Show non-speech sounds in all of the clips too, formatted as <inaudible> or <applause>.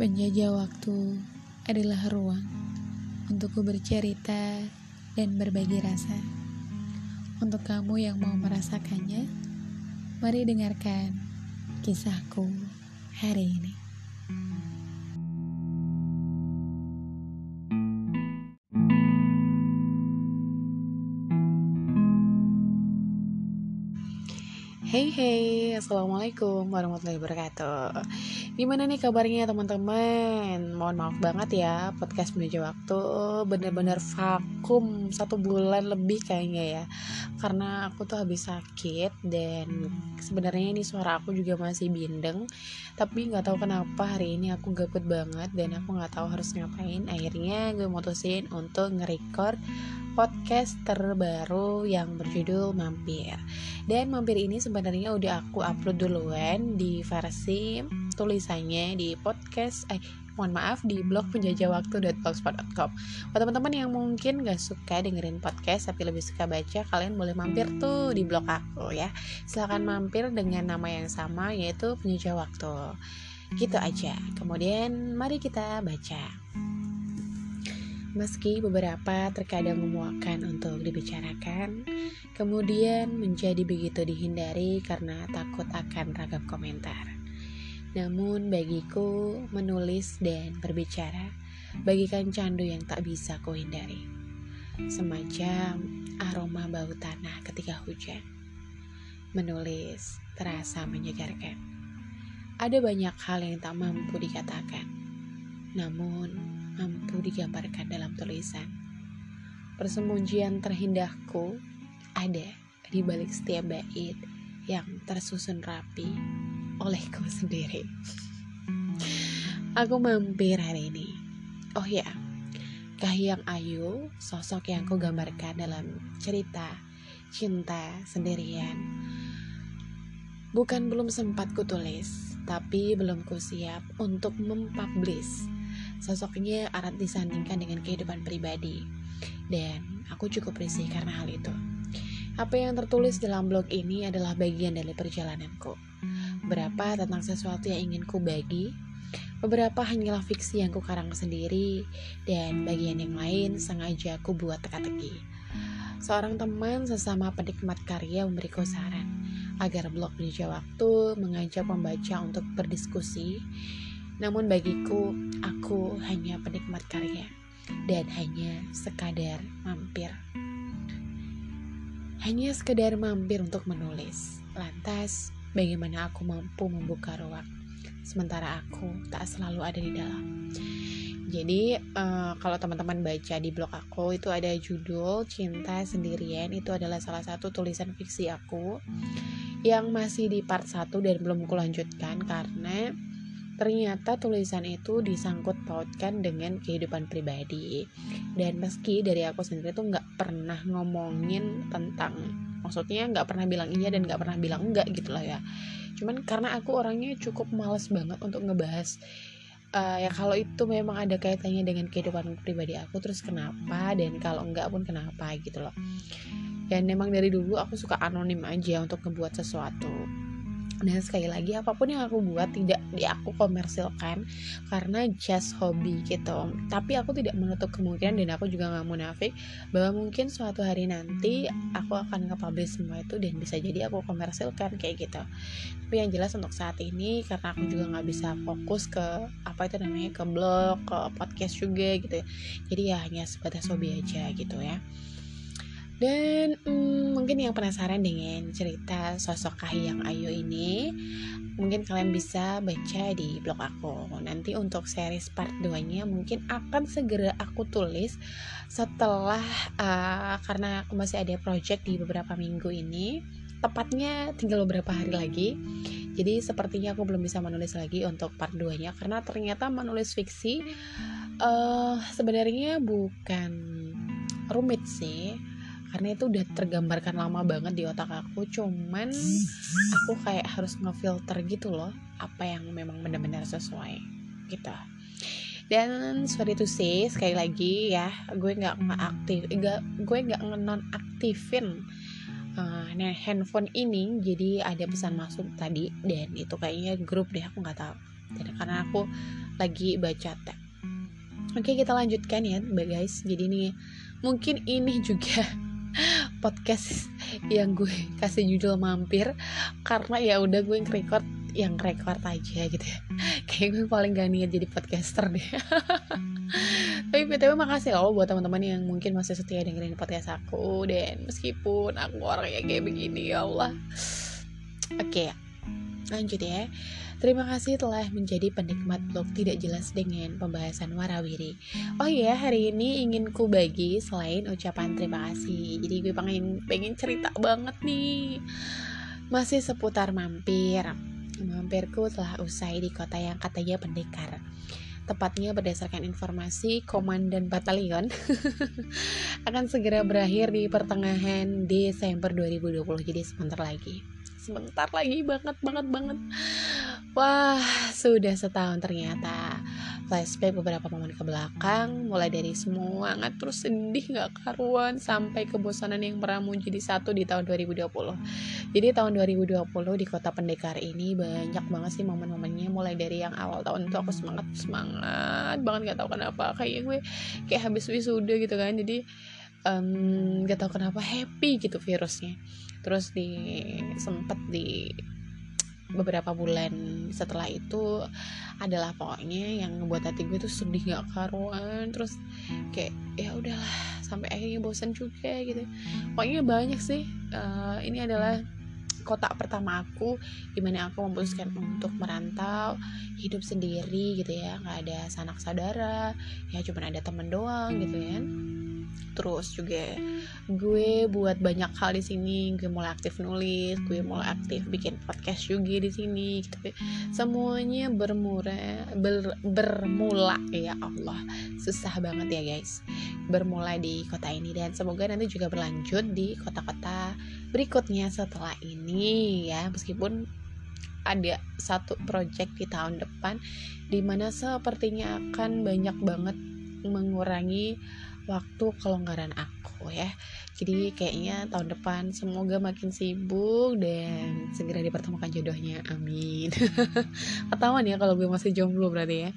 Penjajah waktu adalah ruang untukku bercerita dan berbagi rasa. Untuk kamu yang mau merasakannya, mari dengarkan kisahku hari ini. Hey hey, assalamualaikum warahmatullahi wabarakatuh. Gimana nih kabarnya teman-teman? Mohon maaf banget ya, podcast menuju waktu bener-bener vakum satu bulan lebih kayaknya ya. Karena aku tuh habis sakit dan sebenarnya ini suara aku juga masih bindeng. Tapi nggak tahu kenapa hari ini aku gabut banget dan aku nggak tahu harus ngapain. Akhirnya gue mutusin untuk nge-record podcast terbaru yang berjudul Mampir. Dan Mampir ini sebenarnya udah aku upload duluan di versi tulisannya di podcast eh mohon maaf di blog penjajahwaktu.blogspot.com Buat teman-teman yang mungkin gak suka dengerin podcast tapi lebih suka baca, kalian boleh mampir tuh di blog aku ya. Silahkan mampir dengan nama yang sama yaitu Penjajah Waktu. Gitu aja. Kemudian mari kita baca. Meski beberapa terkadang memuakan untuk dibicarakan, kemudian menjadi begitu dihindari karena takut akan ragam komentar. Namun bagiku menulis dan berbicara bagikan candu yang tak bisa kuhindari. Semacam aroma bau tanah ketika hujan. Menulis terasa menyegarkan. Ada banyak hal yang tak mampu dikatakan. Namun mampu digambarkan dalam tulisan. Persembunyian terindahku ada di balik setiap bait yang tersusun rapi olehku sendiri. Aku mampir hari ini. Oh ya, Kahiyang Ayu, sosok yang aku gambarkan dalam cerita cinta sendirian. Bukan belum sempat kutulis, tapi belum ku siap untuk mempublish Sosoknya erat disandingkan dengan kehidupan pribadi. Dan aku cukup risih karena hal itu. Apa yang tertulis dalam blog ini adalah bagian dari perjalananku. Berapa tentang sesuatu yang ingin ku bagi, beberapa hanyalah fiksi yang ku karang sendiri, dan bagian yang lain sengaja ku buat teka-teki. Seorang teman sesama penikmat karya memberiku saran agar blog di Waktu mengajak pembaca untuk berdiskusi namun bagiku, aku hanya penikmat karya dan hanya sekadar mampir. Hanya sekadar mampir untuk menulis. Lantas, bagaimana aku mampu membuka ruang sementara aku tak selalu ada di dalam. Jadi uh, kalau teman-teman baca di blog aku itu ada judul Cinta Sendirian itu adalah salah satu tulisan fiksi aku yang masih di part 1 dan belum kulanjutkan karena Ternyata tulisan itu disangkut pautkan dengan kehidupan pribadi. Dan meski dari aku sendiri tuh nggak pernah ngomongin tentang, maksudnya nggak pernah bilang iya dan nggak pernah bilang enggak gitu lah ya. Cuman karena aku orangnya cukup males banget untuk ngebahas uh, ya kalau itu memang ada kaitannya dengan kehidupan pribadi aku terus kenapa dan kalau enggak pun kenapa gitu loh dan memang dari dulu aku suka anonim aja untuk ngebuat sesuatu dan sekali lagi apa pun yang aku buat tidak di aku komersilkan karena just hobi gitu. Tapi aku tidak menutup kemungkinan dan aku juga nggak munafik bahwa mungkin suatu hari nanti aku akan nge-publish semua itu dan bisa jadi aku komersilkan kayak gitu. Tapi yang jelas untuk saat ini karena aku juga nggak bisa fokus ke apa itu namanya ke blog ke podcast juga gitu ya. Jadi ya hanya sebatas hobi aja gitu ya dan hmm, mungkin yang penasaran dengan cerita sosok Kahiyang Ayu ini, mungkin kalian bisa baca di blog aku. Nanti untuk series part 2-nya mungkin akan segera aku tulis setelah uh, karena aku masih ada project di beberapa minggu ini. Tepatnya tinggal beberapa hari lagi. Jadi sepertinya aku belum bisa menulis lagi untuk part 2-nya karena ternyata menulis fiksi uh, sebenarnya bukan rumit sih karena itu udah tergambarkan lama banget di otak aku cuman aku kayak harus ngefilter gitu loh apa yang memang benar-benar sesuai gitu. Dan sorry to say sekali lagi ya gue nggak aktif nggak gue nggak non aktifin uh, nah handphone ini jadi ada pesan masuk tadi dan itu kayaknya grup deh aku nggak tahu. Jadi karena aku lagi baca teh oke kita lanjutkan ya guys. Jadi nih mungkin ini juga podcast yang gue kasih judul mampir karena ya udah gue record yang record aja gitu ya. <laughs> Kayak gue paling gak niat jadi podcaster deh. <laughs> Tapi btw makasih loh buat teman-teman yang mungkin masih setia dengerin podcast aku dan meskipun aku orangnya kayak begini ya Allah. Oke lanjut ya Terima kasih telah menjadi penikmat blog tidak jelas dengan pembahasan warawiri. Oh iya, hari ini ingin ku bagi selain ucapan terima kasih. Jadi gue pengen pengen cerita banget nih. Masih seputar mampir. Mampirku telah usai di kota yang katanya pendekar tepatnya berdasarkan informasi Komandan Batalion <laughs> akan segera berakhir di pertengahan Desember 2020 jadi sebentar lagi sebentar lagi banget banget banget Wah, sudah setahun ternyata. Flashback beberapa momen ke belakang, mulai dari semangat terus sedih gak karuan sampai kebosanan yang meramu jadi satu di tahun 2020. Jadi tahun 2020 di kota pendekar ini banyak banget sih momen-momennya mulai dari yang awal tahun itu aku semangat semangat banget gak tau kenapa kayak gue kayak habis wisuda gitu kan. Jadi um, gak tau kenapa happy gitu virusnya. Terus di sempet di beberapa bulan setelah itu adalah pokoknya yang ngebuat hati gue tuh sedih gak karuan. Terus kayak ya udahlah sampai akhirnya bosan juga gitu. Pokoknya banyak sih uh, ini adalah kota pertama aku di mana aku memutuskan untuk merantau hidup sendiri gitu ya. Nggak ada sanak saudara ya cuma ada temen doang gitu ya terus juga gue buat banyak hal di sini. Gue mulai aktif nulis gue mulai aktif bikin podcast juga di sini gitu. Semuanya bermula ber, bermula ya Allah. Susah banget ya guys. Bermula di kota ini dan semoga nanti juga berlanjut di kota-kota berikutnya setelah ini ya. Meskipun ada satu project di tahun depan di mana sepertinya akan banyak banget mengurangi waktu kelonggaran aku ya. Jadi kayaknya tahun depan semoga makin sibuk dan segera dipertemukan jodohnya. Amin. <laughs> Ketahuan ya kalau gue masih jomblo berarti ya.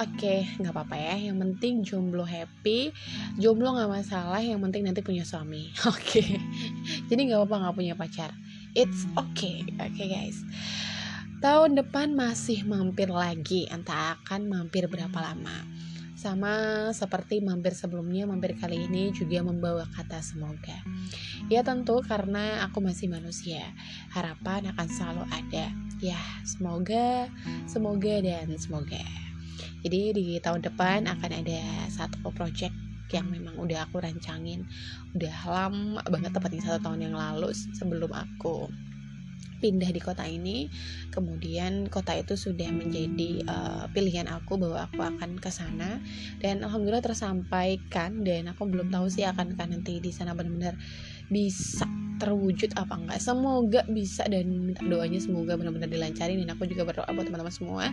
Oke, nggak apa-apa ya. Yang penting jomblo happy, jomblo nggak masalah. Yang penting nanti punya suami. <laughs> Oke, jadi nggak apa-apa nggak punya pacar. It's okay, oke okay, guys. Tahun depan masih mampir lagi, entah akan mampir berapa lama sama seperti mampir sebelumnya, mampir kali ini juga membawa kata semoga. Ya tentu karena aku masih manusia, harapan akan selalu ada. Ya, semoga, semoga dan semoga. Jadi di tahun depan akan ada satu project yang memang udah aku rancangin udah lama banget tepatnya satu tahun yang lalu sebelum aku pindah di kota ini kemudian kota itu sudah menjadi uh, pilihan aku bahwa aku akan ke sana. Dan alhamdulillah tersampaikan dan aku belum tahu sih akan kan nanti di sana benar-benar bisa terwujud apa enggak. Semoga bisa dan minta doanya semoga benar-benar dilancarin. Dan aku juga berdoa buat teman-teman semua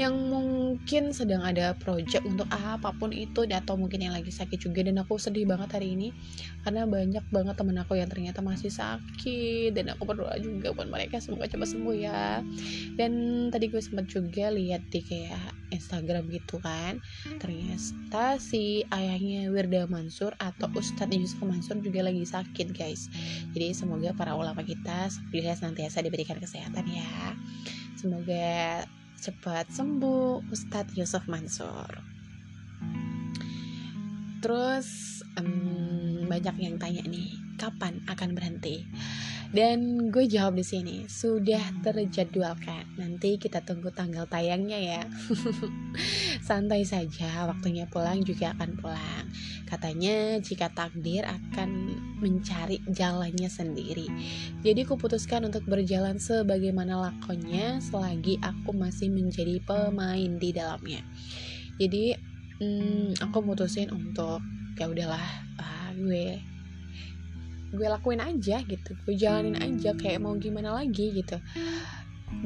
yang mungkin sedang ada project untuk apa pun itu atau mungkin yang lagi sakit juga. Dan aku sedih banget hari ini karena banyak banget temen aku yang ternyata masih sakit. Dan aku berdoa juga buat mereka semoga cepat sembuh ya. Dan tadi gue sempat juga lihat di kayak Instagram gitu kan ternyata si ayahnya Wirda Mansur atau Ustadz Yusuf Mansur juga lagi sakit guys. Jadi jadi semoga para ulama kita nanti senantiasa diberikan kesehatan ya semoga cepat sembuh Ustadz Yusuf Mansur terus um, banyak yang tanya nih kapan akan berhenti dan gue jawab di sini sudah terjadwalkan. Nanti kita tunggu tanggal tayangnya ya. <laughs> Santai saja, waktunya pulang juga akan pulang. Katanya jika takdir akan mencari jalannya sendiri. Jadi aku putuskan untuk berjalan sebagaimana lakonnya selagi aku masih menjadi pemain di dalamnya. Jadi hmm, aku mutusin untuk ya udahlah ah, gue gue lakuin aja gitu gue jalanin aja kayak mau gimana lagi gitu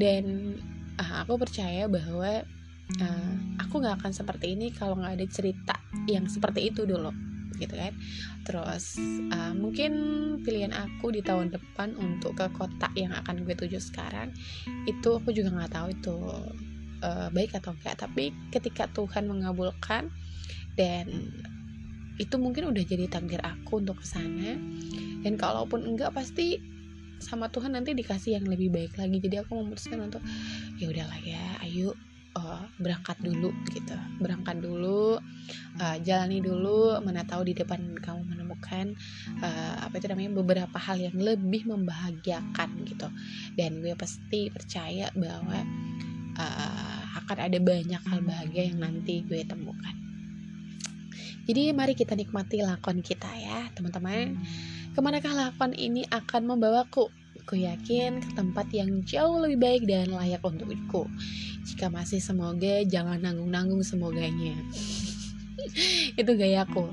dan uh, aku percaya bahwa uh, aku nggak akan seperti ini kalau nggak ada cerita yang seperti itu dulu gitu kan. Terus uh, mungkin pilihan aku di tahun depan untuk ke kota yang akan gue tuju sekarang itu aku juga nggak tahu itu uh, baik atau enggak tapi ketika Tuhan mengabulkan dan itu mungkin udah jadi takdir aku untuk ke sana dan kalaupun enggak pasti sama Tuhan nanti dikasih yang lebih baik lagi. Jadi aku memutuskan untuk ya udahlah ya ayo uh, berangkat dulu gitu. Berangkat dulu uh, jalani dulu mana tahu di depan kamu menemukan uh, apa itu namanya beberapa hal yang lebih membahagiakan gitu. Dan gue pasti percaya bahwa uh, akan ada banyak hal bahagia yang nanti gue temukan. Jadi mari kita nikmati lakon kita ya teman-teman. Ke manakah lakon ini akan membawaku Aku yakin ke tempat yang jauh lebih baik dan layak untukku. Jika masih semoga, jangan nanggung-nanggung semoganya. <laughs> Itu gayaku.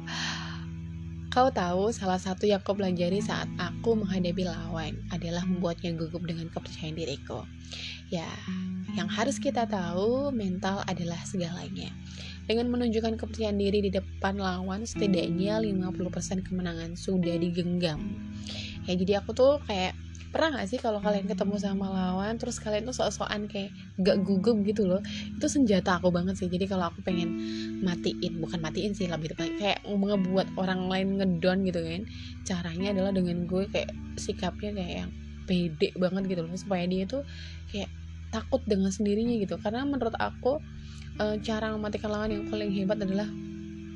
Kau tahu, salah satu yang kau pelajari saat aku menghadapi lawan adalah membuatnya gugup dengan kepercayaan diriku. Ya, yang harus kita tahu, mental adalah segalanya. Dengan menunjukkan kepercayaan diri di depan lawan, setidaknya 50% kemenangan sudah digenggam. Ya, jadi aku tuh kayak pernah gak sih kalau kalian ketemu sama lawan terus kalian tuh sok-sokan kayak gak gugup gitu loh? Itu senjata aku banget sih. Jadi kalau aku pengen matiin bukan matiin sih lebih tepat kayak ngebuat orang lain ngedon gitu kan. Caranya adalah dengan gue kayak sikapnya kayak yang pede banget gitu loh. Supaya dia tuh kayak takut dengan sendirinya gitu. Karena menurut aku e, cara mematikan lawan yang paling hebat adalah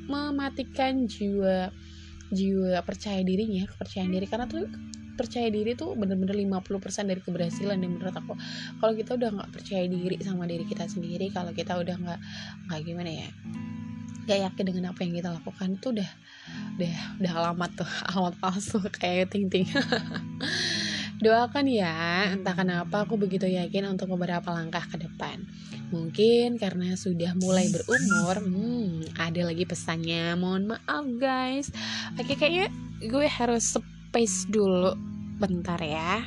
mematikan jiwa jiwa percaya dirinya kepercayaan diri. Karena tuh percaya diri tuh bener-bener 50% dari keberhasilan dan menurut aku. Kalau kita udah nggak percaya diri sama diri kita sendiri kalau kita udah nggak nggak gimana ya gak yakin dengan apa yang kita lakukan itu udah udah udah alamat tuh <laughs> alamat palsu kayak ting ting <laughs> doakan ya entah kenapa aku begitu yakin untuk beberapa langkah ke depan. Mungkin karena sudah mulai berumur hmm, ada lagi pesannya mohon maaf guys. Oke kayaknya gue harus space dulu. Bentar ya.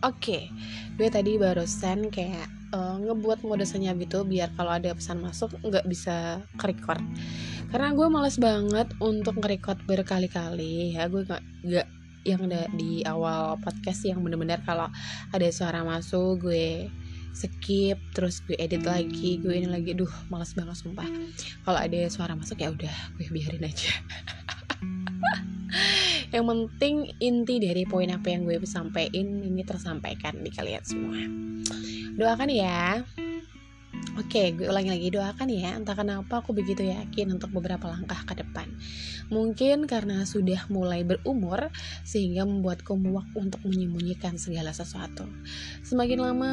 Oke, gue tadi barusan kayak uh, ngebuat mode senyap gitu biar kalau ada pesan masuk nggak bisa kerekord. Karena gue males banget untuk ngerekord berkali-kali ya, gue nggak nggak yang ada di awal podcast yang bener-bener kalau ada suara masuk gue skip terus gue edit lagi gue ini lagi. Duh males banget sumpah. Kalau ada suara masuk ya udah gue biarin aja <laughs> <laughs> yang penting inti dari poin apa yang gue sampaikan ini tersampaikan di kalian semua doakan ya Oke, gue ulangi lagi doakan ya. Entah kenapa aku begitu yakin untuk beberapa langkah ke depan. Mungkin karena sudah mulai berumur sehingga membuatku muak untuk menyembunyikan segala sesuatu. Semakin lama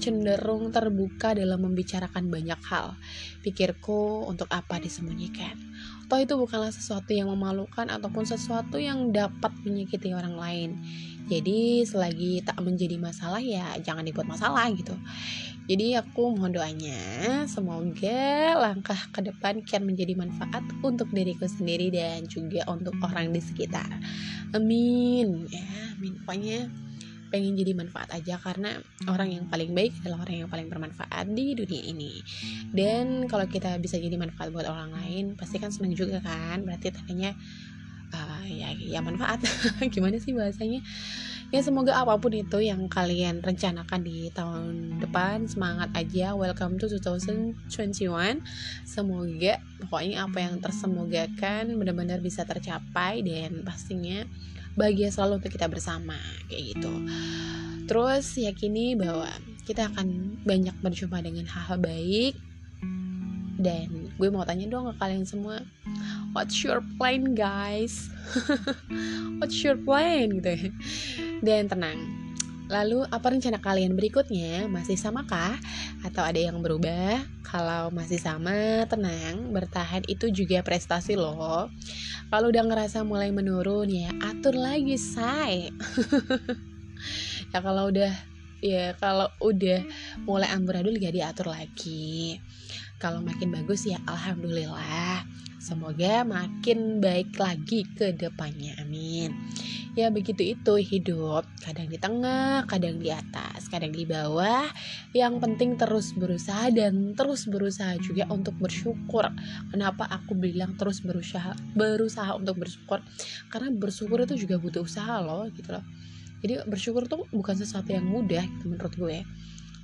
cenderung terbuka dalam membicarakan banyak hal. Pikirku untuk apa disembunyikan. Toh itu bukanlah sesuatu yang memalukan ataupun sesuatu yang dapat menyakiti orang lain. Jadi selagi tak menjadi masalah ya jangan dibuat masalah gitu. Jadi aku mohon doanya semoga langkah ke depan kian menjadi manfaat untuk diriku sendiri dan juga untuk orang di sekitar. Amin. Ya, amin. Pokoknya pengen jadi manfaat aja karena orang yang paling baik adalah orang yang paling bermanfaat di dunia ini. Dan kalau kita bisa jadi manfaat buat orang lain pasti kan seneng juga kan? Berarti tadinya uh, ya ya manfaat. <laughs> Gimana sih bahasanya? Ya semoga apa pun itu yang kalian rencanakan di tahun depan semangat aja. Welcome to 2021 semoga pokoknya apa yang tersemogakan benar-benar bisa tercapai dan pastinya bahagia selalu untuk kita bersama kayak gitu. Terus yakini bahwa kita akan banyak berjumpa dengan hal-hal baik. Dan gue mau tanya dong ke kalian semua what's your plan guys? <laughs> What's your plan gitu ya? Dan tenang Lalu apa rencana kalian berikutnya? Masih samakah? Atau ada yang berubah? Kalau masih sama, tenang, bertahan itu juga prestasi loh. Kalau udah ngerasa mulai menurun ya atur lagi say. <laughs> ya kalau udah ya kalau udah mulai amburadul ya diatur lagi. Kalau makin bagus ya alhamdulillah. Semoga makin baik lagi ke depannya. Amin. Ya begitu itu hidup. Kadang di tengah, kadang di atas, kadang di bawah. Yang penting terus berusaha dan terus berusaha juga untuk bersyukur. Kenapa aku bilang terus berusaha berusaha untuk bersyukur? Karena bersyukur itu juga butuh usaha loh gitu loh. Jadi bersyukur tuh bukan sesuatu yang mudah gitu menurut gue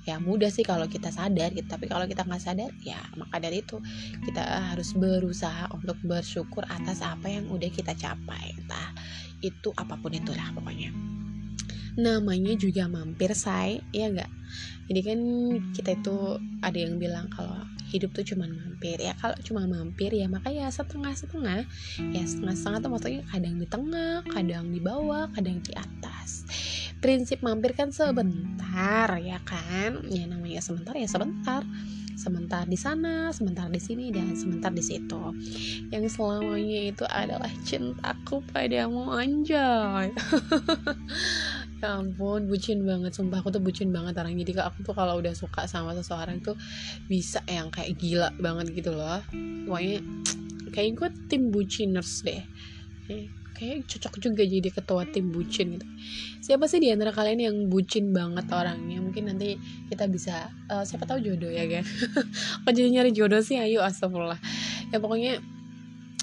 ya mudah sih kalau kita sadar gitu tapi kalau kita nggak sadar ya maka dari itu kita harus berusaha untuk bersyukur atas apa yang udah kita capai entah itu apa pun itulah pokoknya. Namanya juga mampir say ya enggak jadi kan kita itu ada yang bilang kalau hidup tuh cuma mampir ya. Kalau cuma mampir ya maka ya setengah setengah ya setengah setengah tuh maksudnya kadang di tengah kadang di bawah kadang di atas prinsip mampir kan sebentar ya kan ya namanya sebentar ya sebentar sebentar di sana, sebentar di sini dan sebentar di situ. Yang selamanya itu adalah cintaku padamu anjay. <laughs> ya ampun, bucin banget sumpah aku tuh bucin banget orang jadi aku tuh kalau udah suka sama seseorang tuh bisa yang kayak gila banget gitu loh. Pokoknya kayak gue tim buciners deh. Kayak cocok juga jadi ketua tim bucin gitu. Siapa sih di antara kalian yang bucin banget orangnya? Mungkin nanti kita bisa uh, siapa tahu jodoh ya <laughs> kan kok jadi nyari jodoh sih ayo astagfirullah. Ya pokoknya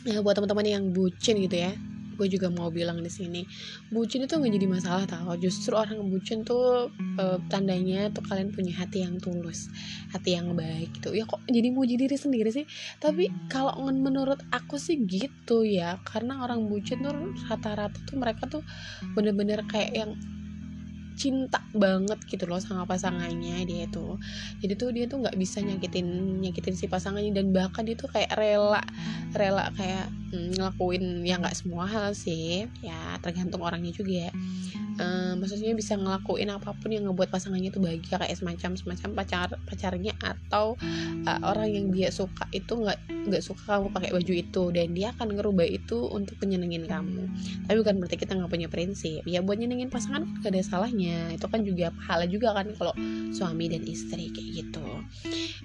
ya buat teman-teman yang bucin gitu ya gue juga mau bilang di sini bucin itu nggak jadi masalah tau. Justru orang bucin tuh e, tandanya tuh kalian punya hati yang tulus hati yang baik gitu. Ya kok jadi muji diri sendiri sih? Tapi kalau menurut aku sih gitu ya. Karena orang bucin tuh rata-rata tuh mereka tuh bener-bener kayak yang cinta banget gitu loh sama pasangannya dia itu jadi tuh dia tuh nggak bisa nyakitin nyakitin si pasangannya dan bahkan dia tuh kayak rela rela kayak mm, ngelakuin ya nggak semua hal sih. Ya tergantung orangnya juga uh, maksudnya bisa ngelakuin apa pun yang ngebuat pasangannya itu bahagia kayak semacam semacam pacar pacarnya atau uh, orang yang dia suka itu nggak nggak suka kamu pakai baju itu dan dia akan ngerubah itu untuk menyenengin kamu. Tapi bukan berarti kita nggak punya prinsip. Ya buat nyenengin pasangan gak ada salahnya itu kan juga pahala juga kan kalau suami dan istri kayak gitu.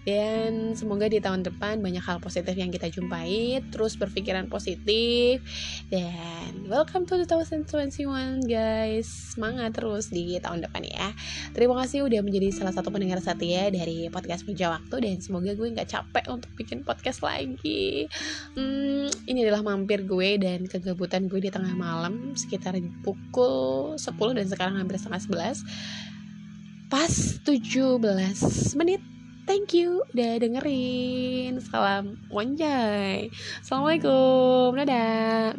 Dan semoga di tahun depan banyak hal positif yang kita jumpai terus berpikiran positif. Dan welcome to 2021 guys. Semangat terus di tahun depan ya. Terima kasih udah menjadi salah satu pendengar setia dari podcast meja waktu dan semoga gue nggak capek untuk bikin podcast lagi. Hmm, ini adalah mampir gue dan kegabutan gue di tengah malam sekitar pukul 10 dan sekarang hampir setengah 11 pas 17 menit Thank you udah dengerin. Salam wanjay. Assalamualaikum. Dadah.